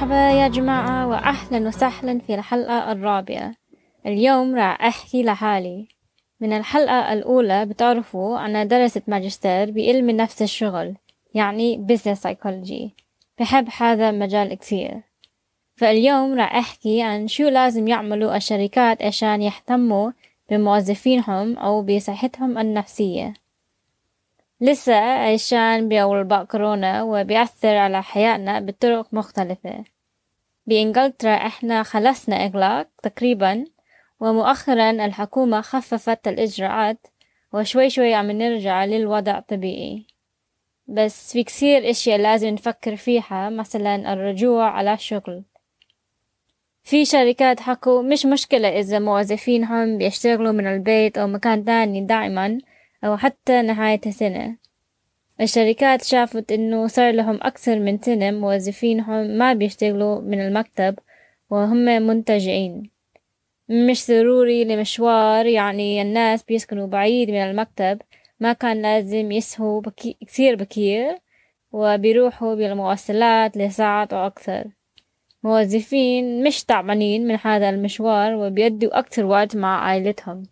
مرحبا يا جماعة وأهلا وسهلا في الحلقة الرابعة. اليوم راح أحكي لحالي. من الحلقة الأولى بتعرفوا أنا درست ماجستير بعلم نفس الشغل يعني business psychology. بحب هذا المجال كثير. فاليوم راح أحكي عن شو لازم يعملوا الشركات عشان يهتموا بموظفينهم أو بصحتهم النفسية. لسه عشان بوباء كورونا وبيأثر على حياتنا بطرق مختلفة. بإنجلترا إحنا خلصنا إغلاق تقريبا ومؤخرا الحكومة خففت الإجراءات وشوي شوي عم نرجع للوضع الطبيعي بس في كثير إشياء لازم نفكر فيها مثلا الرجوع على الشغل. في شركات حكوا مش مشكلة إذا موظفينهم بيشتغلوا من البيت أو مكان تاني دائما أو حتى نهاية السنة. الشركات شافت إنه صار لهم أكثر من سنة موظفينهم ما بيشتغلوا من المكتب وهم منتجعين. مش ضروري لمشوار يعني الناس بيسكنوا بعيد من المكتب ما كان لازم يسهوا بكي كثير بكير وبيروحوا بالمواصلات لساعات أو أكثر. موظفين مش تعبانين من هذا المشوار وبيدوا أكثر وقت مع عائلتهم.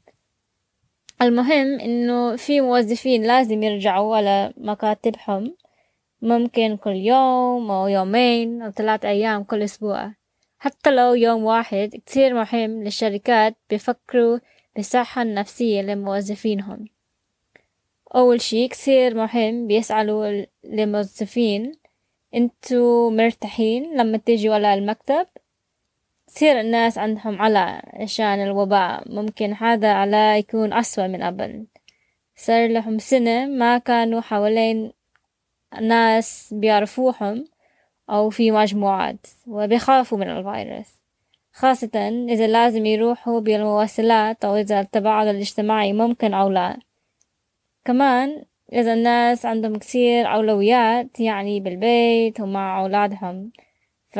المهم إنه في موظفين لازم يرجعوا على مكاتبهم. ممكن كل يوم أو يومين أو ثلاث أيام كل أسبوع. حتى لو يوم واحد كتير مهم للشركات بيفكروا بالصحة النفسية لموظفينهم. أول شي كتير مهم بيسألوا الموظفين انتو مرتاحين لما تيجوا على المكتب؟ كثير الناس عندهم على عشان الوباء ممكن هذا على يكون أسوأ من قبل صار لهم سنة ما كانوا حوالين ناس بيعرفوهم أو في مجموعات وبيخافوا من الفيروس. خاصة إذا لازم يروحوا بالمواصلات أو إذا التباعد الاجتماعي ممكن أو لا. كمان إذا الناس عندهم كثير أولويات يعني بالبيت ومع أولادهم.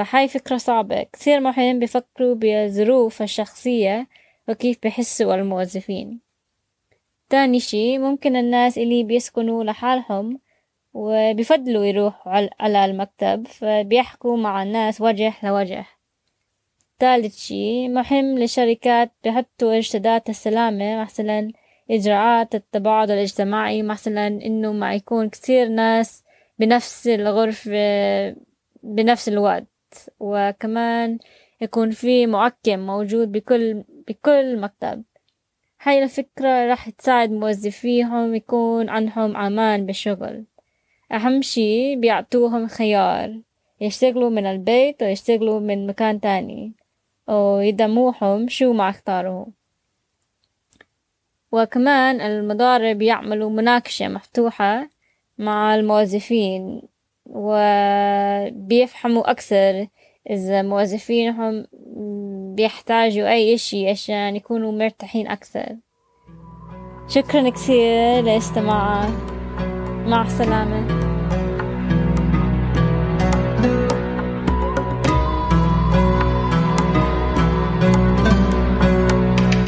فهاي فكرة صعبة. كثير مهم بيفكروا بظروف الشخصية وكيف بحسوا الموظفين. تاني شي ممكن الناس اللي بيسكنوا لحالهم وبيفضلوا يروحوا على المكتب فبيحكوا مع الناس وجه لوجه. ثالث شي مهم للشركات بيحطوا إرشادات السلامة مثلا إجراءات التباعد الاجتماعي مثلا إنه ما يكون كثير ناس بنفس الغرفة بنفس الوقت. وكمان يكون في معقم موجود بكل بكل مكتب. هاي الفكرة راح تساعد موظفيهم يكون عندهم أمان بالشغل. أهم شي بيعطوهم خيار يشتغلوا من البيت أو يشتغلوا من مكان تاني أو يدموهم شو ما اختاروا. وكمان المضارب يعملوا مناقشة مفتوحة مع الموظفين. وبيفهموا أكثر إذا موظفينهم بيحتاجوا أي إشي عشان يكونوا مرتاحين أكثر. شكرا كثير لاستماع مع السلامة.